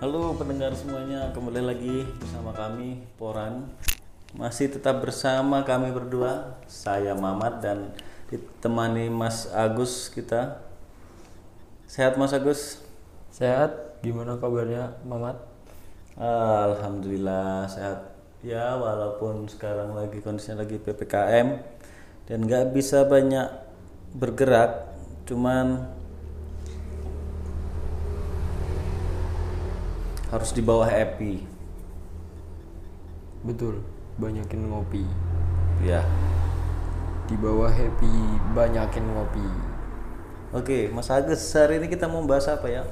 Halo pendengar semuanya, kembali lagi bersama kami Poran. Masih tetap bersama kami berdua, saya Mamat dan ditemani Mas Agus kita. Sehat Mas Agus? Sehat? Gimana kabarnya, Mamat? Alhamdulillah sehat. Ya walaupun sekarang lagi kondisinya lagi ppkm dan nggak bisa banyak bergerak, cuman harus di bawah happy. Betul, banyakin ngopi. Ya. Di bawah happy, banyakin ngopi. Oke, Mas Agus, hari ini kita mau bahas apa ya?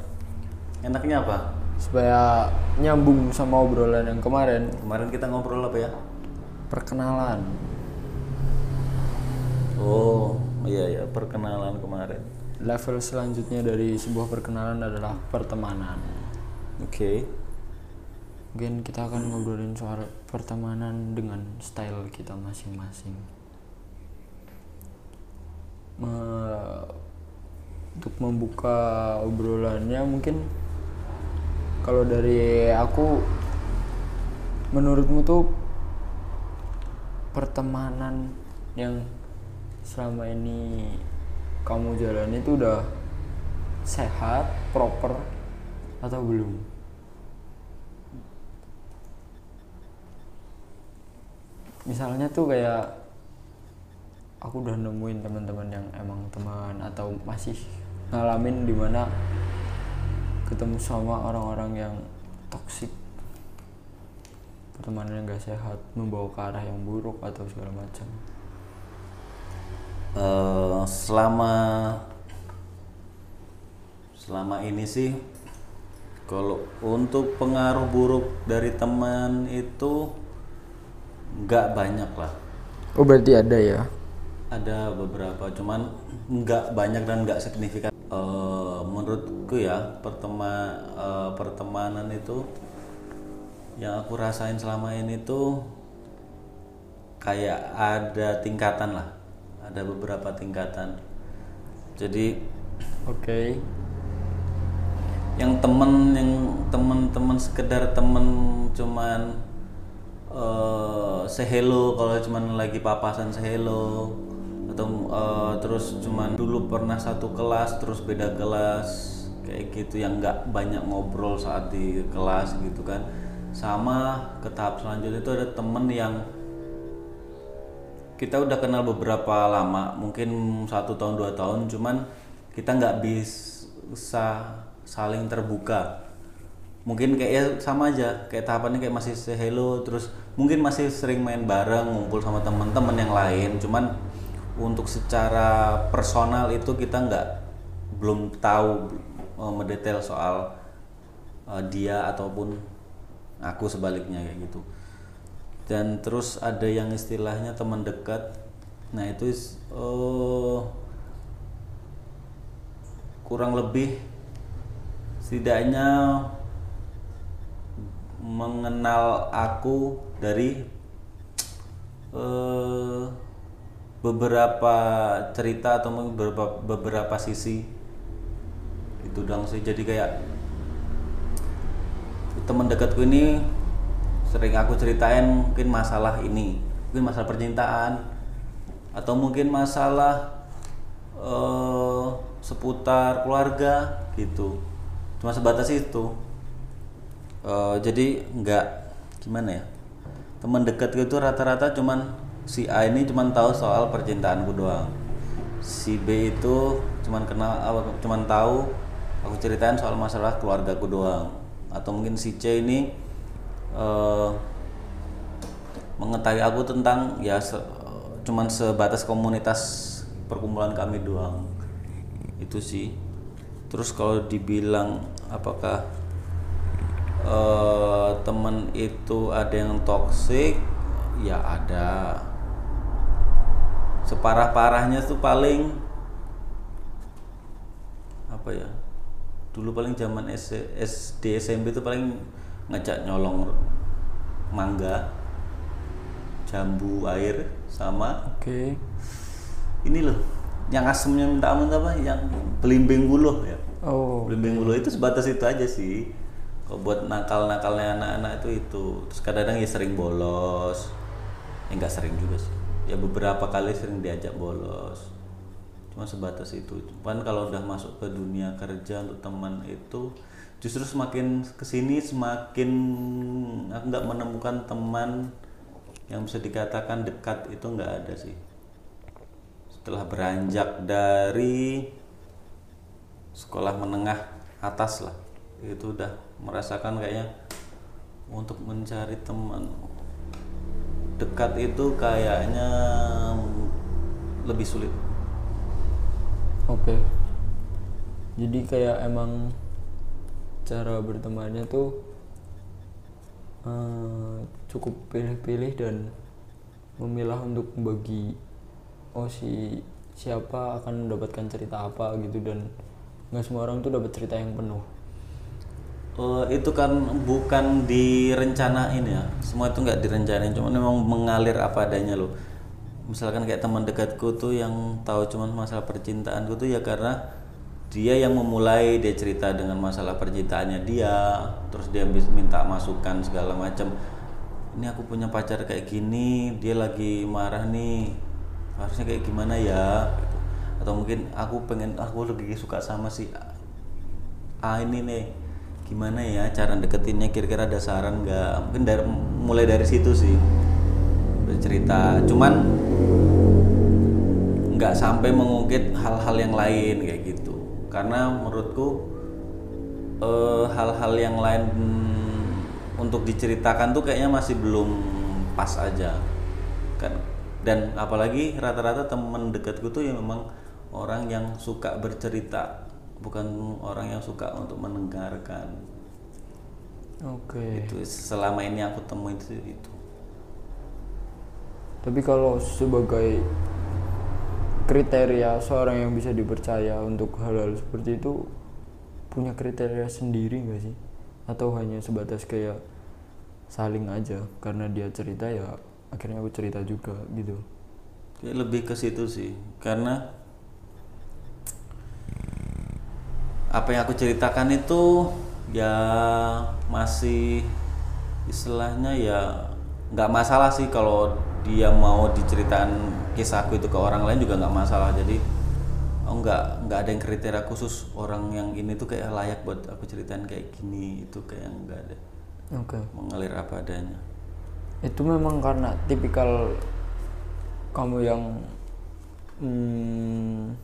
Enaknya apa? Supaya nyambung sama obrolan yang kemarin, Kemarin kita ngobrol apa ya? perkenalan. Oh, iya ya, perkenalan kemarin. Level selanjutnya dari sebuah perkenalan adalah pertemanan. Oke. Mungkin kita akan ngobrolin soal pertemanan dengan style kita masing-masing. Me- untuk membuka obrolannya mungkin kalau dari aku menurutmu tuh pertemanan yang selama ini kamu jalani itu udah sehat, proper atau belum? Misalnya tuh kayak aku udah nemuin teman-teman yang emang teman atau masih ngalamin di mana ketemu sama orang-orang yang toksik pertemanan yang gak sehat membawa ke arah yang buruk atau segala macam. Eh, selama selama ini sih kalau untuk pengaruh buruk dari teman itu nggak banyak lah. oh berarti ada ya Ada beberapa, cuman nggak banyak dan nggak signifikan. Eh, menurutku ya pertema eh, pertemanan itu yang aku rasain selama ini tuh kayak ada tingkatan lah, ada beberapa tingkatan. Jadi oke yang temen yang temen-temen sekedar temen cuman eh sehelo kalau cuman lagi papasan sehelo atau eh, terus cuman dulu pernah satu kelas terus beda kelas kayak gitu yang nggak banyak ngobrol saat di kelas gitu kan. Sama ke tahap selanjutnya itu ada temen yang kita udah kenal beberapa lama mungkin satu tahun dua tahun cuman kita nggak bisa saling terbuka mungkin kayaknya sama aja kayak tahapannya kayak masih say hello terus mungkin masih sering main bareng ngumpul sama teman-teman yang lain. Cuman untuk secara personal itu kita nggak belum tahu eh, mendetail soal eh, dia ataupun aku sebaliknya kayak gitu. Dan terus ada yang istilahnya teman dekat. Nah itu eh, kurang lebih setidaknya mengenal aku dari eh, beberapa cerita atau beberapa beberapa sisi. Itu dong sih. Jadi kayak teman dekatku ini sering aku ceritain mungkin masalah ini. Mungkin masalah percintaan atau mungkin masalah eh, seputar keluarga gitu. Cuma sebatas itu Eh, jadi nggak gimana ya teman dekat itu rata-rata cuman si A ini cuman tahu soal percintaanku doang. Si B itu cuman kenal apa cuman tahu aku ceritain soal masalah keluargaku doang. Atau mungkin si C ini eh, mengetahui aku tentang ya se- cuman sebatas komunitas perkumpulan kami doang. Itu sih. Terus kalau dibilang apakah eh, temen itu ada yang toksik ya ada separah-parahnya tuh paling apa ya dulu paling zaman SD SMP itu paling ngajak nyolong mangga jambu air sama Oke. ini loh yang asemnya minta ampun apa yang belimbing buluh ya Oh. belimbing buluh itu sebatas itu aja sih kalau buat nakal nakalnya anak-anak itu itu. Terus kadang-kadang ya sering bolos. Ya nggak sering juga sih. Ya beberapa kali sering diajak bolos. Cuma sebatas itu. Cuman kalau udah masuk ke dunia kerja untuk teman itu justru semakin ke sini semakin aku nggak menemukan teman yang bisa dikatakan dekat itu nggak ada sih. Setelah beranjak dari sekolah menengah atas lah. Itu udah merasakan kayaknya untuk mencari teman dekat itu kayaknya lebih sulit. Oke. Jadi kayak emang cara bertemannya tuh eh, cukup pilih-pilih dan memilah untuk bagi oh si siapa akan mendapatkan cerita apa gitu dan nggak semua orang tuh dapat cerita yang penuh Eh, itu kan bukan direncanain ya. Semua itu nggak direncanain cuma memang mengalir apa adanya loh. Misalkan kayak teman dekatku tuh yang tahu cuma masalah percintaanku tuh ya karena dia yang memulai dia cerita dengan masalah percintaannya dia terus dia minta masukan segala macam ini aku punya pacar kayak gini dia lagi marah nih harusnya kayak gimana ya? Atau mungkin aku pengen aku lagi suka sama si A ini nih gimana ya cara deketinnya? Kira-kira ada saran nggak? Mungkin dari mulai dari situ sih bercerita. Cuman nggak sampai mengungkit hal-hal yang lain kayak gitu. Karena menurutku eh, hal-hal yang lain untuk diceritakan tuh kayaknya masih belum pas aja. Kan dan apalagi rata-rata teman dekatku tuh yang memang orang yang suka bercerita bukan orang yang suka untuk mendengarkan oke. Itu selama ini aku temuin itu, itu. tapi kalau sebagai kriteria seorang yang bisa dipercaya untuk hal-hal seperti itu punya kriteria sendiri nggak sih? Atau hanya sebatas kayak saling aja karena dia cerita ya akhirnya aku cerita juga gitu? Lebih ke situ sih karena apa yang aku ceritakan itu ya masih istilahnya ya nggak masalah sih kalau dia mau diceritakan kisahku itu ke orang lain juga nggak masalah. Jadi oh nggak nggak ada yang kriteria khusus orang yang ini tuh kayak layak buat aku ceritain kayak gini itu kayak nggak ada. Oke. Mengalir apa adanya. Itu memang karena tipikal kamu yang hmm,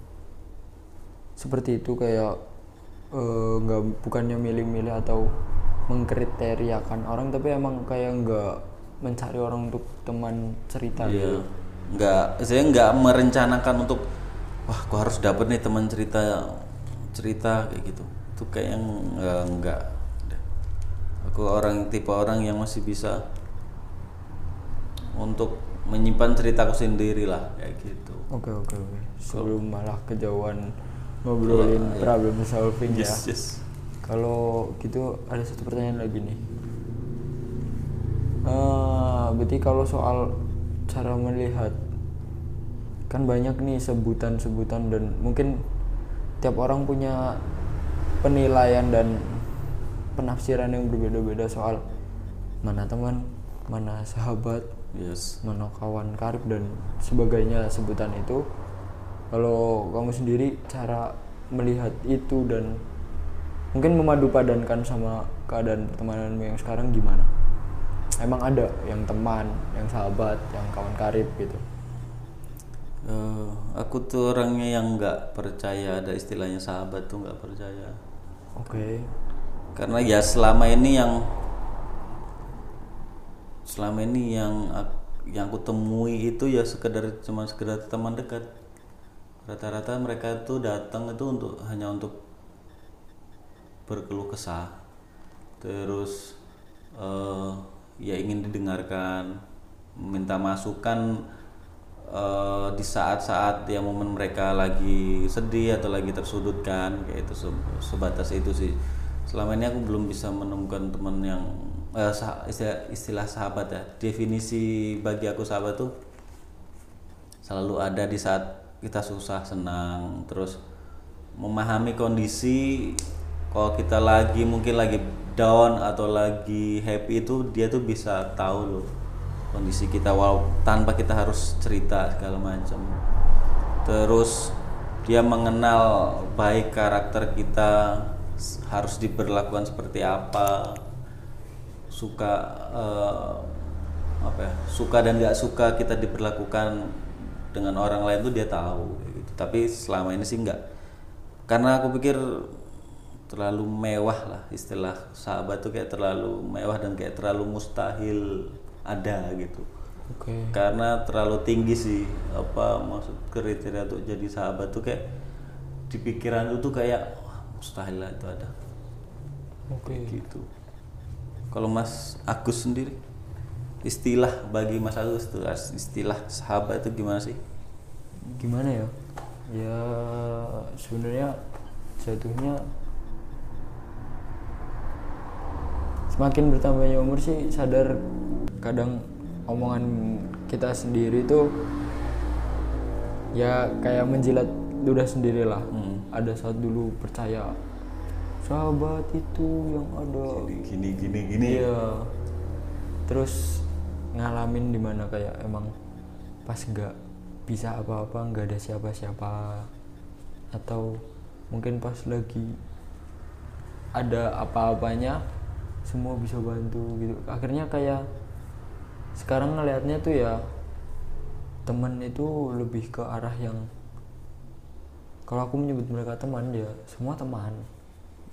seperti itu kayak eh, nggak bukannya milih-milih atau mengkriteriakan orang tapi emang kayak nggak mencari orang untuk teman cerita Iya. gitu. Nggak, saya nggak merencanakan untuk wah, aku harus dapet nih teman cerita cerita kayak gitu. Itu kayak yang nggak nggak. Aku orang tipe orang yang masih bisa untuk menyimpan ceritaku sendiri lah kayak gitu. Oke oke oke. Sebelum malah kejauhan ngobrolin problem solving ya. Yes yes. Kalau gitu ada satu pertanyaan lagi nih. Eh, berarti kalau soal cara melihat kan banyak nih sebutan-sebutan dan mungkin tiap orang punya penilaian dan penafsiran yang berbeda-beda soal mana teman, mana sahabat, Yes. mana kawan karib dan sebagainya sebutan itu kalau kamu sendiri cara melihat itu dan mungkin memadu padankan sama keadaan pertemananmu yang sekarang gimana? Emang ada yang teman yang sahabat yang kawan karib gitu? Eh, aku tuh orangnya yang nggak percaya ada istilahnya sahabat tuh nggak percaya. oke. Karena ya selama ini yang selama ini yang ak- yang aku temui itu ya sekedar cuma sekedar teman dekat rata-rata mereka itu datang itu untuk hanya untuk berkeluh kesah. Terus eh, ya ingin didengarkan minta masukan eh, di saat-saat yang momen mereka lagi sedih atau lagi tersudutkan kayak itu se- sebatas itu sih. Selama ini aku belum bisa menemukan teman yang eh, istilah, istilah sahabat ya. Definisi bagi aku sahabat tuh selalu ada di saat kita susah senang terus memahami kondisi kalau kita lagi mungkin lagi down atau lagi happy itu dia tuh bisa tahu loh kondisi kita wow tanpa kita harus cerita segala macam. Terus dia mengenal baik karakter kita harus diberlakukan seperti apa suka eh, apa ya suka dan nggak suka kita diperlakukan dengan orang lain tuh dia tahu gitu. tapi selama ini sih nggak. Karena aku pikir terlalu mewah lah istilah sahabat tuh kayak terlalu mewah dan kayak terlalu mustahil ada gitu. Oke. Karena terlalu tinggi sih apa maksud kriteria untuk jadi sahabat tuh kayak di pikiran itu tuh kayak wah, mustahil lah itu ada. Oke. Gitu. Kalau Mas Agus sendiri istilah bagi Mas Agus tuh istilah sahabat itu gimana sih? Gimana ya? Ya sebenarnya jatuhnya semakin bertambahnya umur sih sadar kadang omongan kita sendiri tuh ya kayak menjilat ludah sendirilah. Hmm. ada saat dulu percaya sahabat itu yang ada. Gini gini gini. Iya. Terus ngalamin di mana kayak emang pas nggak bisa apa-apa nggak ada siapa-siapa. Atau mungkin pas lagi ada apa-apanya semua bisa bantu gitu. Akhirnya kayak sekarang ngelihatnya tuh ya teman itu lebih ke arah yang kalau aku menyebut mereka teman ya semua teman.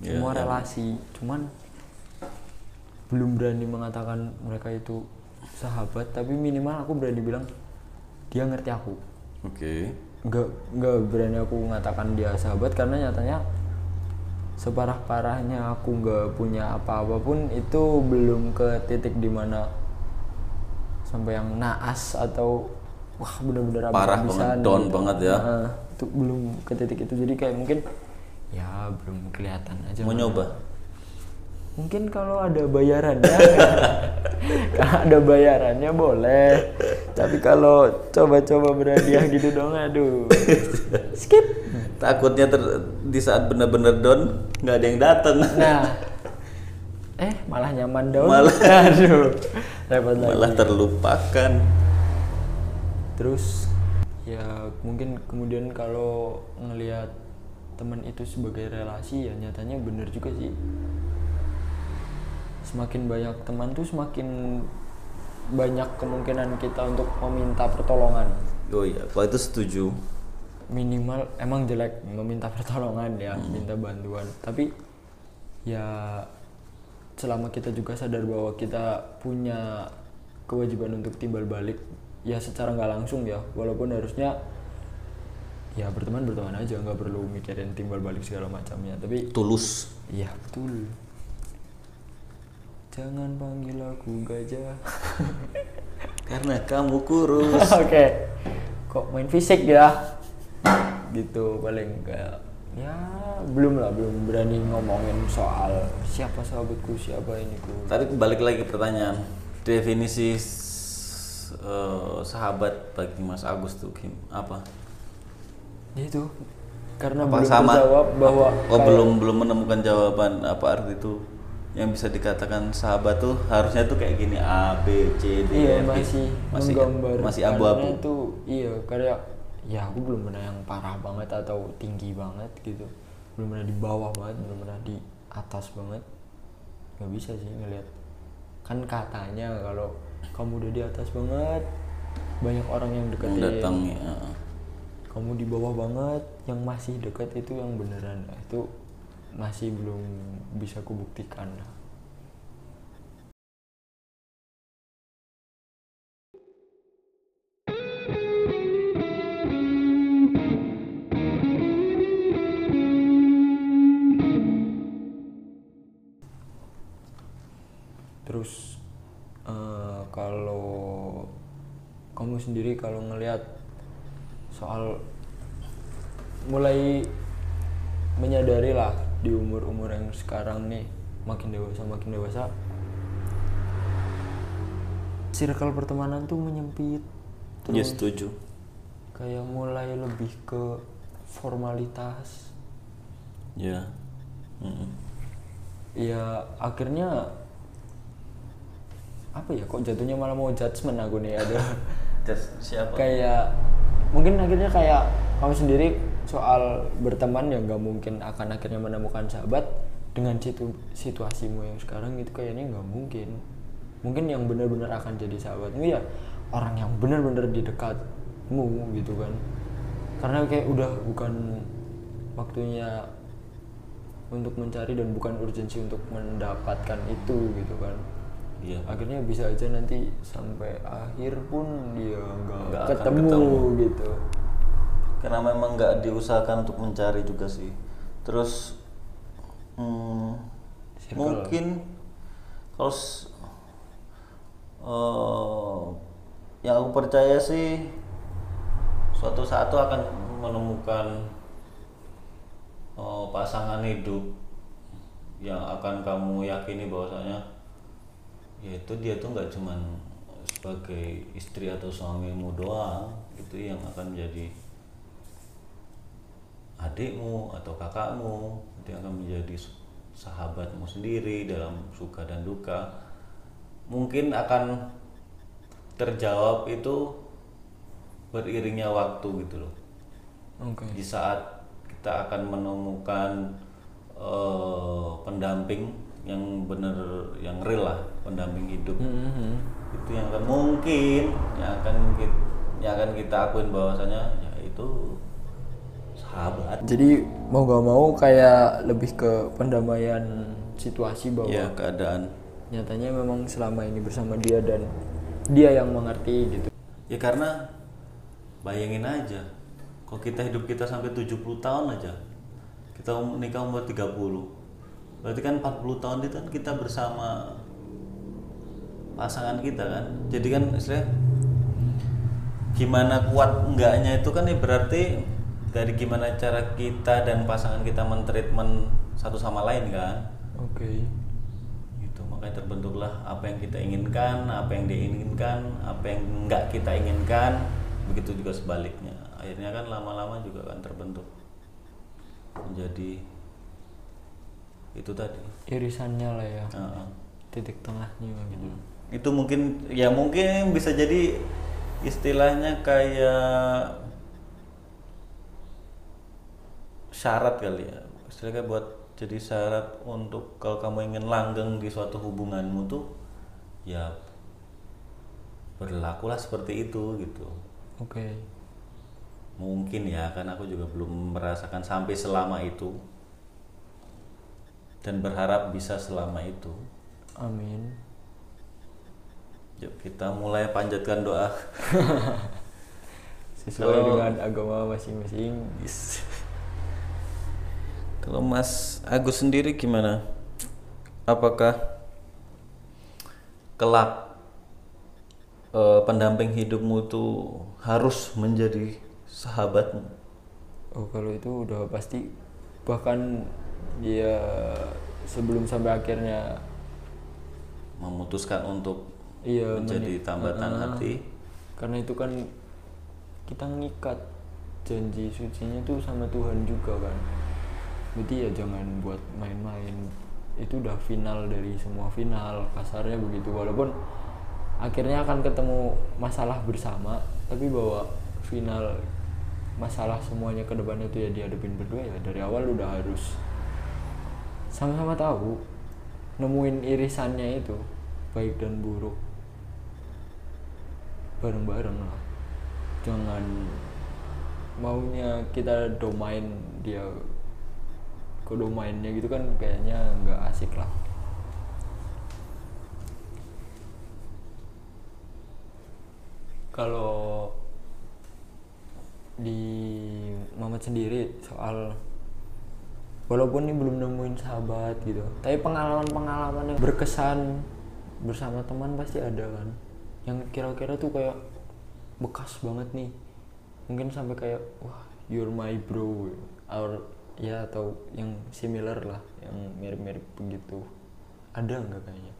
Iya, semua iya. relasi. Cuman belum berani mengatakan mereka itu sahabat tapi minimal aku berani bilang dia ngerti aku. Oke. Nggak nggak berani aku mengatakan dia sahabat karena nyatanya separah parahnya aku nggak punya apa-apa pun itu belum ke titik di mana sampai yang naas atau wah bener-bener Parah banget, down banget ya. Nah, itu belum ke titik itu. Jadi kayak mungkin ya belum kelihatan aja. Mau nyoba Mungkin kalau ada bayarannya, kalau ada bayarannya boleh. Tapi kalau coba-coba berhadiah gitu dong, aduh, skip. takutnya ter- di saat bener-bener down nggak ada yang datang Nah, eh malah nyaman dong. Malah. aduh, repot lagi. malah terlupakan Terus ya mungkin kemudian kalau ngelihat teman itu sebagai relasi ya nyatanya bener juga sih. Semakin banyak teman tuh semakin banyak kemungkinan kita untuk meminta pertolongan. oh iya kalau itu setuju. Minimal emang jelek meminta pertolongan ya, minta bantuan. Tapi ya selama kita juga sadar bahwa kita punya kewajiban untuk timbal balik ya secara nggak langsung ya. Walaupun harusnya ya berteman berteman aja nggak perlu mikirin timbal balik segala macamnya. Tapi tulus. Iya betul jangan panggil aku gajah. Karena kamu kurus. Oke. Kok main fisik ya gitu paling kayak ya belum lah belum berani ngomongin soal siapa sahabatku siapa ini ku tadi balik lagi pertanyaan. Definisi eh, sahabat bagi Mas Agus tuh Kim apa? Ya itu. Karena apa belum sama? terjawab bahwa oh kayak- belum belum menemukan jawaban apa arti itu yang bisa dikatakan sahabat tuh harusnya tuh kayak gini A B C D iya E, F, masih masih masih abu-abu. itu iya karena ya aku belum pernah yang parah banget atau tinggi banget gitu. Belum pernah di bawah banget belum pernah di atas banget. Nggak bisa sih ngelihat. Kan katanya kalau kamu udah di atas banget banyak orang yang yang deketin datang ya. Kamu di bawah banget yang masih dekat itu yang beneran. Nah, itu masih belum bisa kubuktikan. Terus eh, kalau kamu sendiri kalau ngelihat soal mulai menyadari lah di umur-umur yang sekarang nih makin dewasa makin dewasa circle pertemanan tuh menyempit ya terus. setuju. Kayak mulai lebih ke formalitas. Ya Mm-mm. ya akhirnya apa ya kok jatuhnya malah mau judgement aku nih ada Just siapa? Kayak mungkin akhirnya kayak kamu sendiri soal berteman ya nggak mungkin akan akhirnya menemukan sahabat dengan situ situasimu yang sekarang itu kayaknya nggak mungkin. Mungkin yang benar-benar akan jadi sahabatmu ya orang yang benar-benar di dekatmu gitu kan. Karena kayak udah bukan waktunya untuk mencari dan bukan urgensi untuk mendapatkan itu gitu kan. Iya. Akhirnya bisa aja nanti sampai akhir pun dia nggak ketemu, ketemu. gitu karena memang nggak diusahakan untuk mencari juga sih terus hmm, Circle. mungkin kalau eh, yang aku percaya sih suatu saat tuh akan menemukan eh, pasangan hidup yang akan kamu yakini bahwasanya yaitu dia tuh nggak cuman sebagai istri atau suamimu doang itu yang akan menjadi adikmu atau kakakmu yang akan menjadi sahabatmu sendiri dalam suka dan duka. Mungkin akan terjawab itu beriringnya waktu gitu loh. Oke. Di saat kita akan menemukan eh, pendamping yang bener yang real lah pendamping hidup. Mhm. itu yang akan mungkin yang akan kita, yang akan kita akuin bahwasanya ya itu sahabat. Jadi mau gak mau kayak lebih ke pendamaian situasi bahwa ya keadaan. nyatanya memang selama ini bersama dia dan dia yang mengerti gitu. Ya karena bayangin aja kalau kita hidup kita sampai 70 tahun aja. Kita um- nikah umur 30 berarti kan 40 tahun itu kan kita bersama pasangan kita kan. Jadi kan istilahnya gimana kuat enggaknya itu kan ya berarti dari gimana cara kita dan pasangan kita mentreatment satu sama lain kan? Oke. Gitu makanya terbentuklah apa yang kita inginkan apa yang dia inginkan apa yang enggak kita inginkan begitu juga sebaliknya. Akhirnya kan lama-lama juga kan terbentuk. Menjadi itu tadi. Irisannya lah ya. Heeh. titik tengahnya gitu. Itu mungkin ya mungkin bisa jadi istilahnya kayak syarat kali ya. Istilahnya buat jadi syarat untuk kalau kamu ingin langgeng di suatu hubunganmu tuh ya berlakulah seperti itu gitu. Oke. Mungkin ya karena aku juga belum merasakan sampai selama itu. Dan berharap bisa selama itu. Amin. Yuk kita mulai panjatkan doa. Sesuai Kalau- dengan agama masing-masing. Yes. Kalau Mas Agus sendiri gimana? Apakah kelak eh, pendamping hidupmu itu harus menjadi sahabatmu? Oh kalau itu udah pasti bahkan ya sebelum sampai akhirnya Memutuskan untuk iya menjadi meni- tambatan Ah, hati? karena itu kan kita ngikat janji sucinya tuh sama Tuhan juga kan berarti ya jangan buat main-main. Itu udah final dari semua final kasarnya begitu. Walaupun akhirnya akan ketemu masalah bersama tapi bahwa final masalah semuanya ke depannya itu ya dihadapin berdua ya. Dari awal udah harus sama-sama tahu nemuin irisannya itu baik dan buruk. Bareng-bareng lah. Jangan maunya kita domain dia ke domainnya gitu kan kayaknya nggak asik lah. Kalau di Mamat sendiri soal walaupun ini belum nemuin sahabat gitu tapi pengalaman-pengalaman yang berkesan bersama teman pasti ada kan. Yang kira-kira tuh kayak bekas banget nih. Mungkin sampai kayak wah you're my bro or ya atau yang similar lah yang mirip-mirip begitu. Ada nggak kayaknya?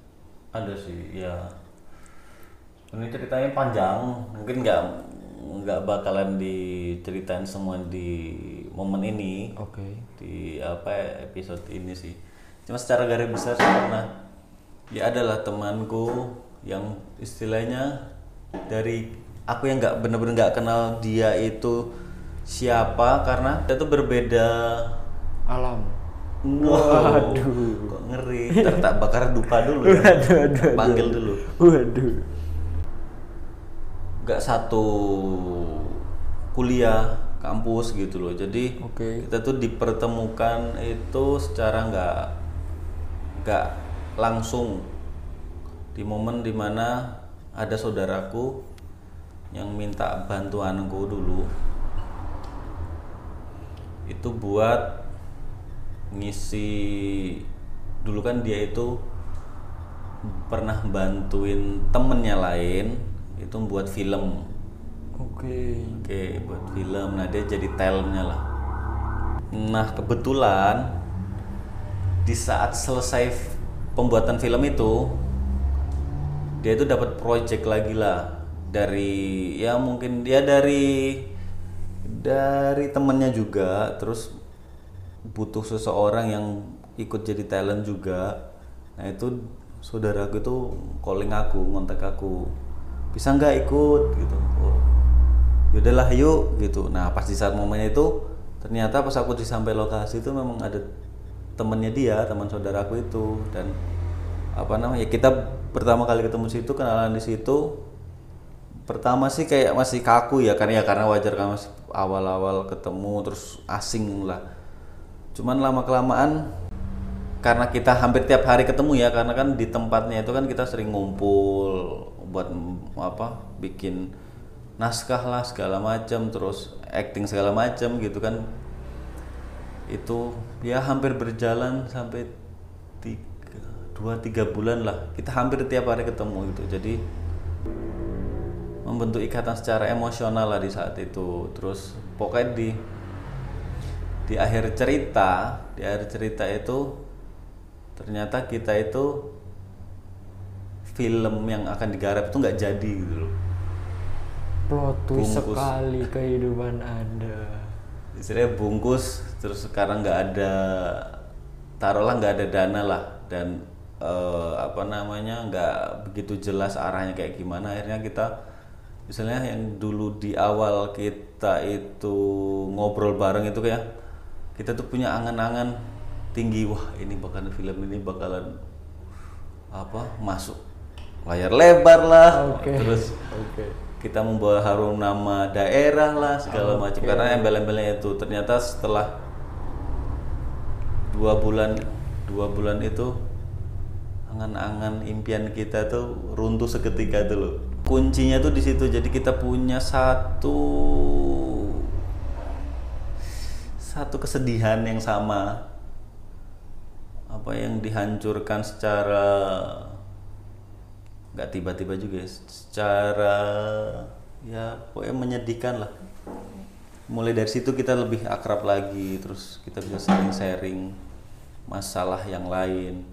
Ada sih, ya. Ini ceritanya panjang, mungkin nggak nggak bakalan diceritain semua di momen ini. oke. Di apa episode ini sih. Cuma secara garis besar sih pernah ya adalah temanku yang istilahnya dari aku yang nggak bener-bener nggak kenal dia itu siapa karena dia tuh berbeda alam Waduh, kok ngeri. Ntar tak bakar dupa dulu ya. Waduh, waduh, Panggil dulu. waduh Gak satu kuliah kampus gitu loh. Jadi Oke. kita tuh dipertemukan itu secara nggak nggak langsung di momen di mana ada saudaraku yang minta bantuanku dulu itu buat ngisi dulu kan dia itu pernah bantuin temennya lain itu buat film. Oke. Oke buat film. Nah dia jadi talentnya lah. Nah kebetulan di saat selesai pembuatan film itu dia itu dapat project lagi lah. Dari ya mungkin dia dari dari temennya juga terus butuh seseorang yang ikut jadi talent juga. Nah itu saudaraku itu calling aku ngontak aku bisa nggak ikut? Gitu. Oh, yaudahlah yuk. Gitu. Nah pas di saat momen itu ternyata pas aku di sampai lokasi itu memang ada temennya dia teman saudaraku itu. Dan apa namanya ya kita pertama kali ketemu situ kenalan di situ. Pertama sih kayak masih kaku ya karena ya karena wajar kan masih awal-awal ketemu terus asing lah. Cuman lama kelamaan karena kita hampir tiap hari ketemu ya karena kan di tempatnya itu kan kita sering ngumpul buat apa bikin naskah lah segala macam terus acting segala macam gitu kan. Itu ya hampir berjalan sampai tiga, dua tiga bulan lah. Kita hampir tiap hari ketemu gitu. Jadi membentuk ikatan secara emosional lah di saat itu. Terus pokoknya di di akhir cerita di akhir cerita itu ternyata kita itu film yang akan digarap itu nggak jadi gitu loh. Plot twist Bungkus. sekali kehidupan anda. Istilahnya bungkus terus sekarang nggak ada taruhlah nggak ada dana lah. Dan eh, apa namanya nggak begitu jelas arahnya kayak gimana. Akhirnya kita misalnya yang dulu di awal kita itu ngobrol bareng itu kayak kita tuh punya angan-angan tinggi wah ini bakalan film ini bakalan apa masuk layar lebar lah. Oke. terus oke. kita membawa harum nama daerah lah segala macam. Karena embel-embelnya itu ternyata setelah dua bulan dua bulan itu angan-angan impian kita tuh runtuh seketika tuh loh kuncinya tuh di situ. Jadi kita punya satu satu kesedihan yang sama. Apa yang dihancurkan secara nggak tiba-tiba juga ya, secara ya pokoknya menyedihkan lah. Mulai dari situ kita lebih akrab lagi terus kita bisa saling sharing masalah yang lain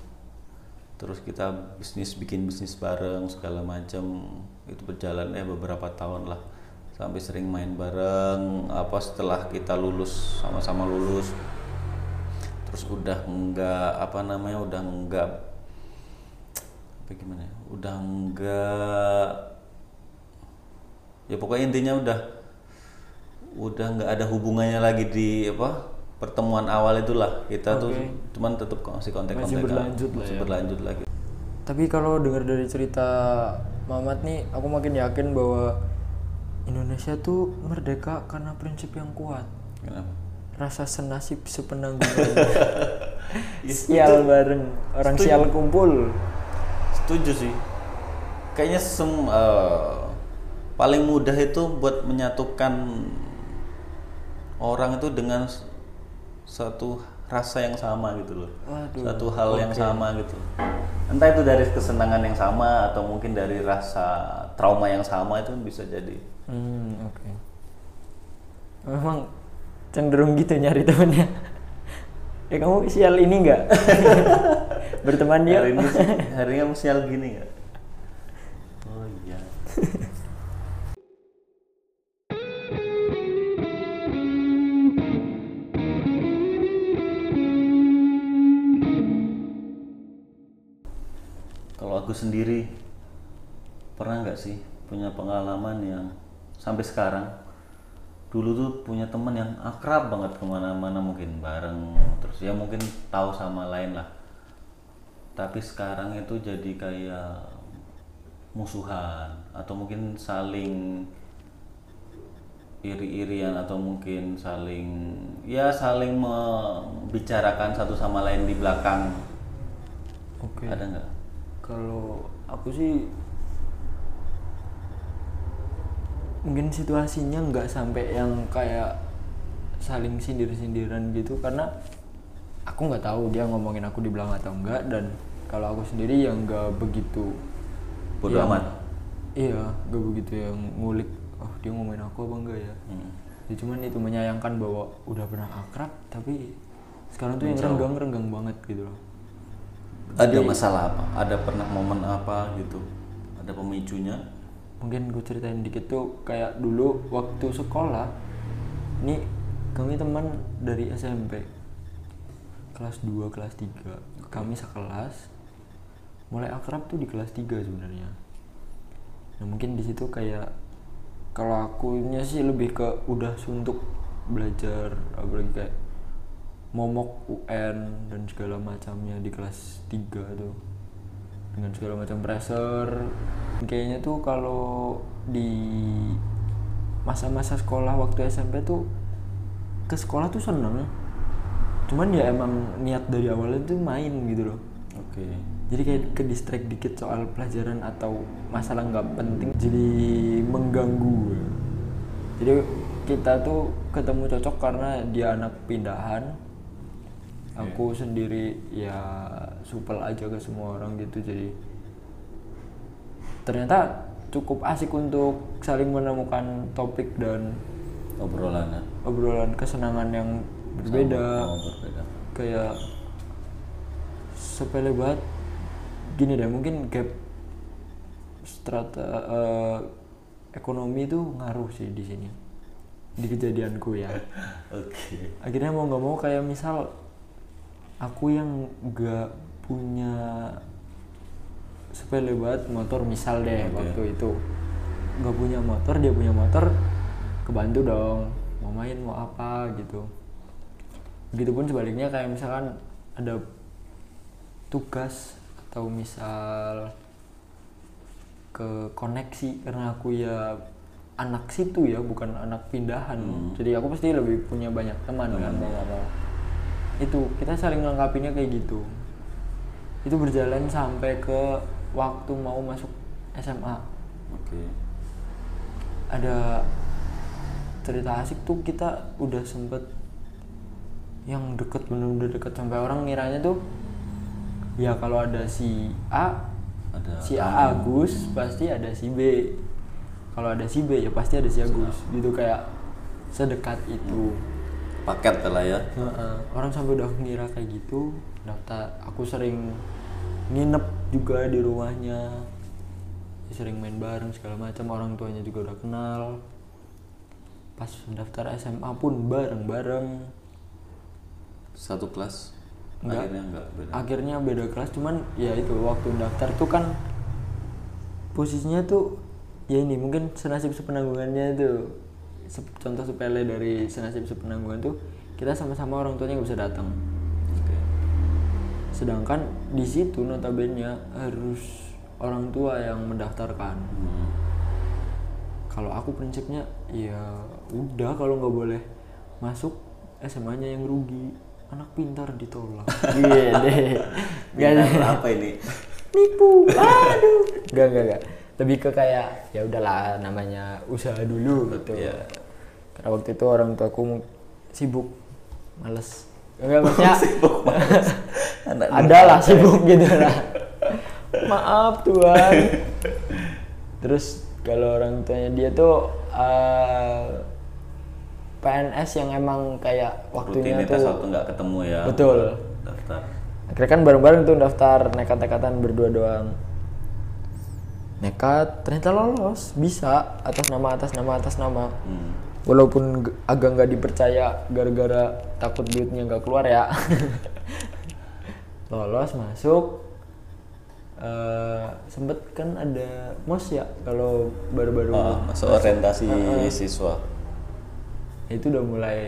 terus kita bisnis bikin bisnis bareng segala macam itu berjalan ya beberapa tahun lah. Sampai sering main bareng. Apa setelah kita lulus sama-sama lulus. Terus udah enggak apa namanya udah enggak apa gimana ya udah enggak ya pokoknya intinya udah udah nggak ada hubungannya lagi di apa pertemuan awal itulah kita tuh Oke. cuman tetap masih kontak Masih berlanjut lah masih ya. berlanjut lagi Tapi kalau dengar dari cerita Mamat nih, aku makin yakin bahwa Indonesia tuh merdeka karena prinsip yang kuat. kenapa Rasa senasib sepenanggungan. sial bareng, orang Setuju. sial kumpul. setuju sih kayaknya sem eh, paling mudah itu buat menyatukan orang itu dengan satu rasa yang sama gitu loh Waduh, satu hal yang sama gitu entah itu dari kesenangan yang sama atau mungkin dari rasa trauma yang sama itu kan bisa jadi Hmm, oke. Memang cenderung gitu nyari temennya. ya kamu sial ini enggak? Berteman dia. hari ini hari ini kamu sial gini nggak oh iya Agus sendiri pernah nggak sih punya pengalaman yang sampai sekarang? Dulu tuh punya temen yang akrab banget ke mana-mana mungkin bareng terus ya mungkin tahu sama lain lah. Tapi sekarang itu jadi kayak musuhan atau mungkin saling iri-irian atau mungkin saling ya saling membicarakan satu sama lain di belakang. Oke. Ada nggak kalau aku sih mungkin situasinya nggak sampai yang kayak saling sindir-sindiran gitu karena aku nggak tahu dia ngomongin aku di belakang atau enggak dan kalau aku sendiri yang nggak begitu bodoh amat iya nggak begitu yang ngulik oh dia ngomongin aku apa enggak ya Hmm. ya cuman itu menyayangkan bahwa udah pernah akrab tapi sekarang tuh yang Menjauh. renggang renggang banget gitu loh ada masalah apa? Ada pernah momen apa gitu? Ada pemicunya? Mungkin gue ceritain dikit tuh kayak dulu waktu sekolah ini kami teman dari SMP kelas 2 kelas 3 kami sekelas mulai akrab tuh di kelas 3 sebenarnya. Nah mungkin di situ kayak kalau akunya sih lebih ke udah suntuk belajar apalagi kayak momok UN dan segala macamnya di kelas 3 tuh. Dengan segala macam pressure. Kayaknya tuh kalau di masa-masa sekolah waktu SMP tuh ke sekolah tuh seneng. Cuman ya emang niat dari awalnya tuh main gitu loh. Oke. Jadi kayak ke distract dikit soal pelajaran atau masalah nggak penting jadi mengganggu. Jadi kita tuh ketemu cocok karena dia anak pindahan aku sendiri ya supel aja ke semua orang gitu jadi ternyata cukup asik untuk saling menemukan topik dan obrolan obrolan kesenangan yang berbeda. Oh, berbeda. Kayak sepele banget. Gini deh mungkin gap strata eh, ekonomi itu ngaruh sih di sini. Di kejadianku ya. Oke. Akhirnya mau nggak mau kayak misal aku yang nggak punya sepele banget motor misal deh Oke. waktu itu. Nggak punya motor dia punya motor kebantu dong. Mau main mau apa gitu. Begitupun sebaliknya kayak misalkan ada tugas atau misal ke koneksi karena aku ya anak situ ya bukan anak pindahan. Jadi aku pasti lebih punya banyak teman kan. Nggak mau itu kita saling ngelengkapinnya kayak gitu. Itu berjalan sampai ke waktu mau masuk SMA oke. Ada cerita asik tuh kita udah sempet yang deket bener-bener deket. Sampai orang ngiranya tuh ya kalau ada si A ada si A Agus pasti ada si B. Kalau ada si B ya pasti ada si Agus. Gitu kayak sedekat itu paket lah ya. Orang sampai udah ngira kayak gitu daftar. Aku sering nginep juga di rumahnya. Sering main bareng segala macam. Orang tuanya juga udah kenal. Pas daftar SMA pun bareng-bareng. Satu kelas? Enggak. akhirnya enggak beda. Akhirnya beda kelas. Cuman ya itu waktu daftar tuh kan posisinya tuh ya ini mungkin senasib sepenanggungannya tuh contoh sepele dari senasib sepenanggungan tuh kita sama-sama orang tuanya nggak bisa datang. Sedangkan di situ notabene harus orang tua yang mendaftarkan. Hmm. kalau aku prinsipnya ya udah kalau nggak boleh masuk SMA-nya yang rugi. Anak pintar ditolak. Iya deh. Nggak apa ini? Nipu. Aduh. Nggak nggak nggak lebih ke kayak ya udahlah namanya usaha dulu gitu. Iya. karena waktu itu orang tuaku mu- sibuk males. Enggak maksudnya sibuk banget anak ada lah sibuk gitu lah. Maaf tuhan. Terus kalau orang tuanya dia tuh eh, PNS yang emang kayak waktunya rutinitas tuh waktu nggak ketemu ya. Betul. daftar. Akhirnya kan bareng-bareng tuh daftar nekat-nekatan berdua doang nekat ternyata lolos. Bisa atas nama atas nama atas nama. Hmm. walaupun agak nggak dipercaya gara-gara takut duitnya nggak keluar ya. Lolos masuk. Eh, sempet kan ada mos ya kalau baru-baru Ah, masuk orientasi siswa. Itu udah mulai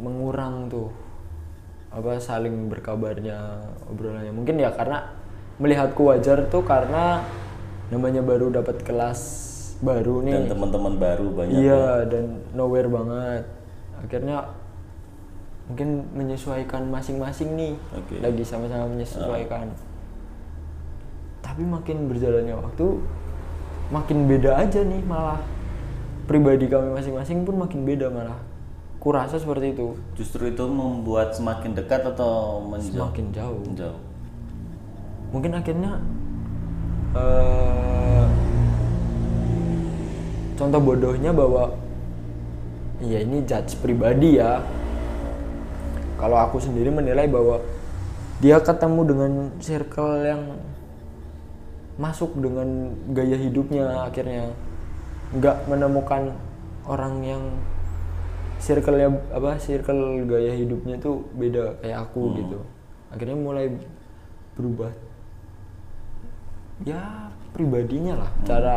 mengurang tuh. Apa saling berkabarnya obrolannya. Mungkin ya karena melihatku wajar tuh karena namanya baru dapat kelas baru nih. Dan teman-teman baru banyak iya dan nowhere banget. Akhirnya mungkin menyesuaikan masing-masing nih. Oke. lagi sama-sama menyesuaikan. Tapi makin berjalannya waktu makin beda aja nih malah. Pribadi kami masing-masing pun makin beda malah. Kurasa seperti itu. Justru itu membuat semakin dekat atau menjauh? Semakin jauh. Menjauh mungkin akhirnya eh, contoh bodohnya bahwa ya ini judge pribadi ya. Kalau aku sendiri menilai bahwa dia ketemu dengan circle yang masuk dengan gaya hidupnya akhirnya nggak menemukan orang yang circle apa circle gaya hidupnya tuh beda kayak aku gitu. Akhirnya mulai berubah ya pribadinya lah. Cara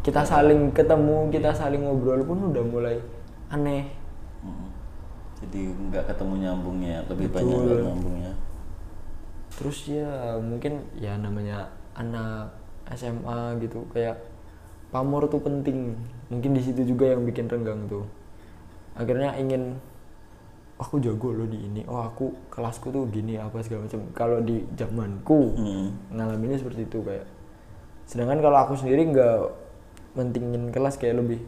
kita saling ketemu kita saling ngobrol pun udah mulai aneh. Mm. jadi nggak ketemu nyambungnya lebih Betul. banyak nggak nyambungnya. Terus ya mungkin ya namanya anak SMA gitu kayak pamor tuh penting. Mungkin di situ juga yang bikin renggang tuh. Akhirnya ingin "Oh, aku jago loh di ini. Oh aku kelasku tuh gini apa segala macam. Kalau di zamanku Hmm. ngalaminnya seperti itu kayak sedangkan kalau aku sendiri nggak mentingin kelas kayak lebih.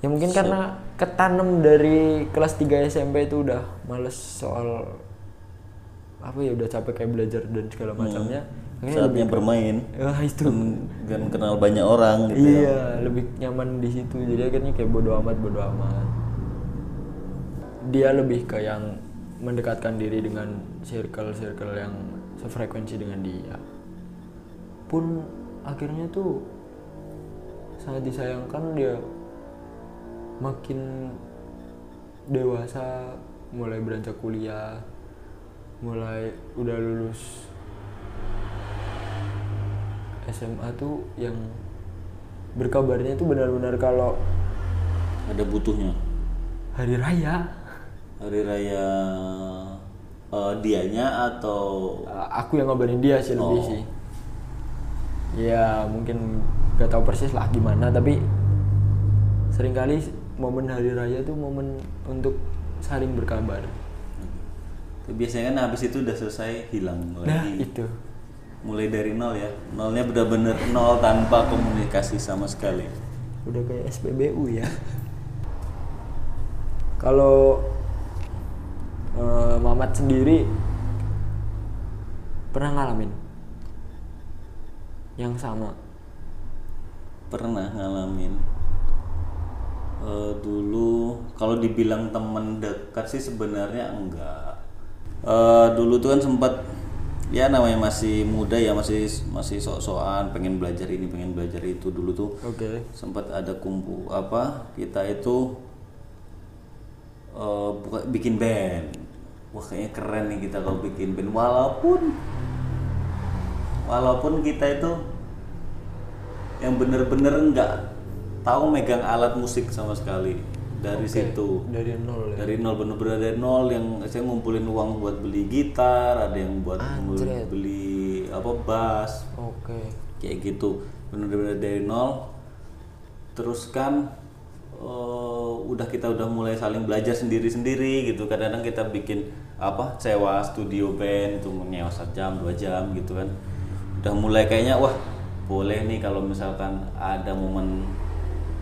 Ya mungkin karena ketanam dari kelas 3 SMP itu udah males soal apa ya udah capek kayak belajar dan segala macamnya. Akhirnya saatnya bermain. Ya itu. Dan kenal banyak orang gitu ya. iya lebih nyaman di situ. Jadi akhirnya kayak bodo amat bodo amat. Dia lebih ke yang mendekatkan diri dengan circle-circle yang sefrekuensi dengan dia. Pun akhirnya tuh sangat disayangkan dia makin dewasa mulai beranjak kuliah mulai udah lulus SMA tuh yang berkabarnya tuh benar-benar kalau ada butuhnya? Hari raya. Hari raya eh, dianya atau uh, aku yang ngabarin dia sih lebih Oh. sih ya mungkin gak tahu persis lah gimana tapi sering kali momen hari raya tuh momen untuk saling berkabar. Biasanya kan habis itu udah selesai hilang nah lagi. itu. Mulai dari nol ya. Nolnya benar-benar nol tanpa komunikasi sama sekali. Udah kayak SPBU ya. Kalau eh, Mamat sendiri pernah ngalamin yang sama. Pernah ngalamin Eh, dulu kalau dibilang temen dekat sih sebenarnya enggak. Eh, dulu tuh kan sempat ya namanya masih muda ya masih masih sok-sokan pengen belajar ini pengen belajar itu. Dulu tuh oke. sempat ada kumpul apa kita itu eh, buka, bikin band. Wah kayaknya keren nih kita kalau bikin band walaupun walaupun kita itu yang bener-bener nggak tahu megang alat musik sama sekali dari Oke, situ. dari nol ya? Dari nol bener-bener dari nol. Yang saya ngumpulin uang buat beli gitar ada yang buat Anjret. beli apa bass. Oke. Kayak gitu. Bener-bener dari nol. Terus kan eh, udah kita udah mulai saling belajar sendiri-sendiri gitu. Kadang-kadang kita bikin apa sewa studio band itu menyewa jam dua jam gitu kan udah mulai kayaknya wah boleh nih kalau misalkan ada momen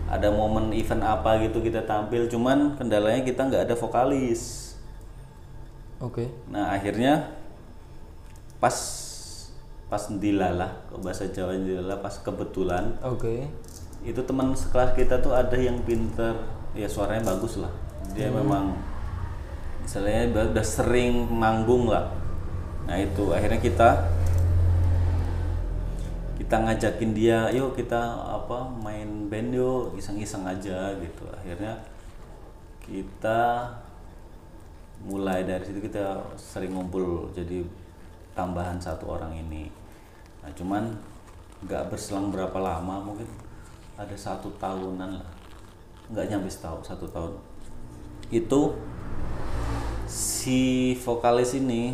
ada momen event apa gitu kita tampil cuman kendalanya kita nggak ada vokalis. Oke. Nah akhirnya pas pas dilalah ke bahasa Jawa dilalah pas kebetulan oke. itu teman sekelas kita tuh ada yang pinter. Ya suaranya bagus lah. Dia memang misalnya udah sering manggung lah. Nah itu akhirnya kita kita ngajakin dia yuk kita apa main band yuk iseng-iseng aja gitu. Akhirnya kita mulai dari situ kita sering ngumpul jadi tambahan satu orang ini. Nah cuman nggak berselang berapa lama mungkin ada satu tahunan lah. Nggak nyampe setahun satu tahun. Itu si vokalis ini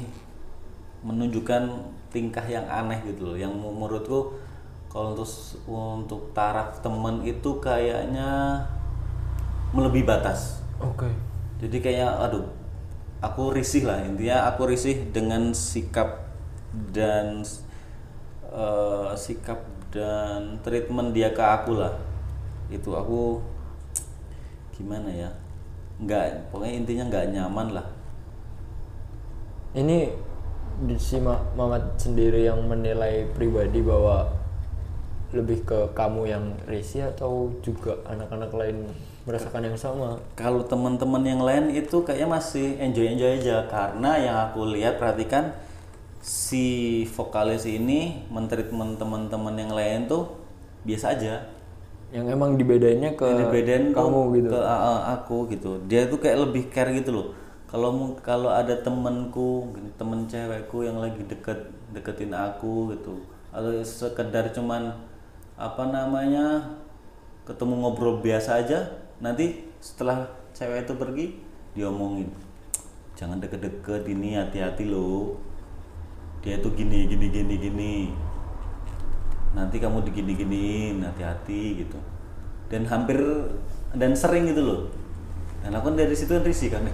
menunjukkan tingkah yang aneh gitu loh. Yang menurutku kalau untuk untuk taraf temen itu kayaknya melebihi batas. Oke. Jadi kayak aduh aku risih lah. Intinya aku risih dengan sikap dan eh, sikap dan treatment dia ke aku lah. Itu aku gimana ya nggak pokoknya intinya nggak nyaman lah. Ini di si Ma- Mamat sendiri yang menilai pribadi bahwa lebih ke kamu yang risih atau juga anak-anak lain merasakan yang sama? Kalau teman-teman yang lain itu kayaknya masih enjoy enjoy aja. Karena yang aku lihat perhatikan si vokalis ini mentreatment teman-teman yang lain tuh biasa aja. Yang emang dibedainnya ke Ini bedain tuh kamu gitu? ke a- a- aku gitu. Dia tuh kayak lebih care gitu loh. Kalau kalau ada temenku temen cewekku yang lagi deket deketin aku gitu. Atau sekedar cuman apa namanya ketemu ngobrol biasa aja. Nanti setelah cewek itu pergi diomongin jangan deket-deket ini hati-hati loh dia tuh gini gini gini gini. Nanti kamu digini-giniin hati-hati gitu. Dan hampir dan sering gitu loh. Dan aku kan dari situ kan risih kan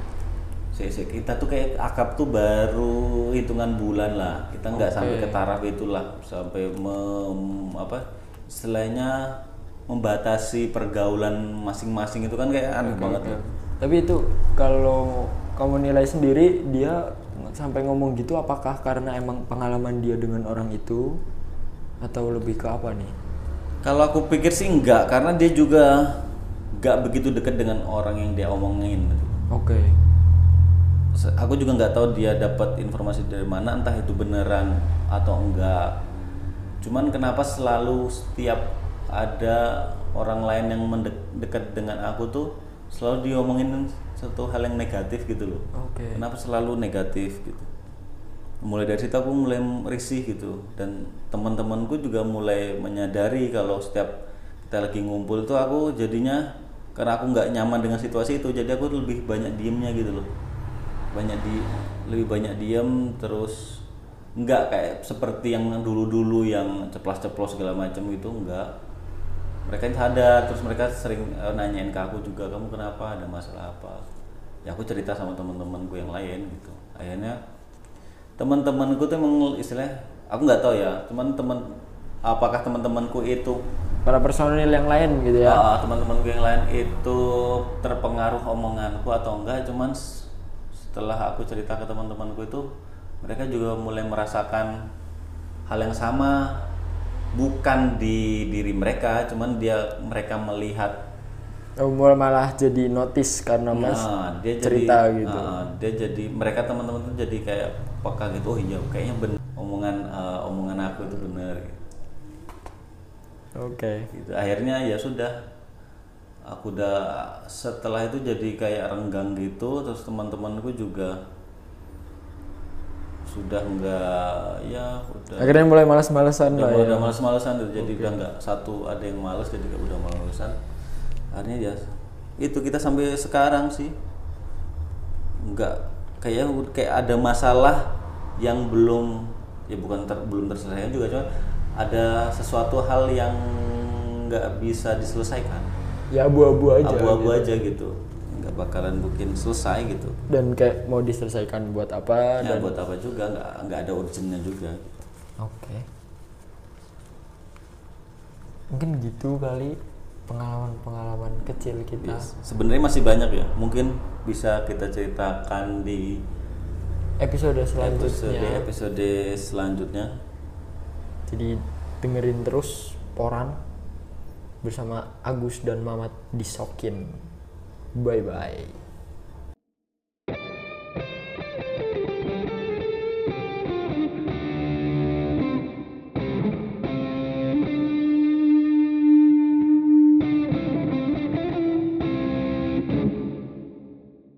kita tuh kayak akap tuh baru hitungan bulan lah. Kita nggak sampai ke taraf itulah. Sampai mem, apa istilahnya membatasi pergaulan masing-masing itu kan kayak aneh banget ya. tapi itu kalau kamu nilai sendiri dia sampai ngomong gitu apakah karena emang pengalaman dia dengan orang itu atau lebih ke apa nih Kalau aku pikir sih enggak, karena dia juga enggak begitu dekat dengan orang yang dia omongin. gitu. oke Se- Aku juga nggak tahu dia dapat informasi dari mana, entah itu beneran atau enggak. Cuman kenapa selalu setiap ada orang lain yang mendekat dengan aku tuh selalu diomongin satu hal yang negatif gitu loh. oke Kenapa selalu negatif gitu? Mulai dari situ aku mulai risih gitu dan teman-temanku juga mulai menyadari kalau setiap kita lagi ngumpul tuh aku jadinya karena aku nggak nyaman dengan situasi itu jadi aku lebih banyak diemnya gitu loh banyak di lebih banyak diem terus nggak kayak seperti yang dulu-dulu yang ceplas-ceplos segala macam gitu nggak. Mereka sadar terus mereka sering eh, nanyain ke aku juga kamu kenapa? Ada masalah apa? Ya aku cerita sama teman-temanku yang lain gitu. Akhirnya teman-temanku tuh emang istilahnya aku nggak tahu ya cuman teman apakah teman-temanku itu para personil yang lain gitu ya? Ah, teman-temanku yang lain itu terpengaruh omonganku atau enggak cuman setelah aku cerita ke teman-temanku itu mereka juga mulai merasakan hal yang sama bukan di diri mereka cuman dia mereka melihat Oh, mulai malah jadi notice karena mas Nah, dia cerita jadi, gitu ah, dia jadi mereka teman-teman tuh jadi kayak peka gitu oh iya kayaknya bener omongan ah, omongan aku itu bener gitu. oke Gitu. akhirnya ya sudah aku udah setelah itu jadi kayak renggang gitu terus teman-temanku juga sudah enggak ya udah. Akhirnya mulai malas-malasan udah, lah ya. udah males-malesan tuh. jadi udah nggak satu ada yang males jadi udah males-malesan. Akhirnya ya itu kita sampai sekarang sih. Nggak kayak kayak ada masalah yang belum ya bukan ter- belum terselesaikan juga cuma ada sesuatu hal yang nggak bisa diselesaikan. Ya abu-abu aja abu-abu gitu. aja gitu nggak bakalan mungkin selesai gitu dan kayak mau diselesaikan buat apa ya dan buat apa juga nggak nggak ada urgennya juga oke mungkin gitu kali pengalaman-pengalaman kecil kita Yes. Sebenarnya masih banyak ya. Mungkin bisa kita ceritakan di episode episode selanjutnya episode selanjutnya. jadi dengerin terus poran bersama Agus dan Mamat di Sokin bye bye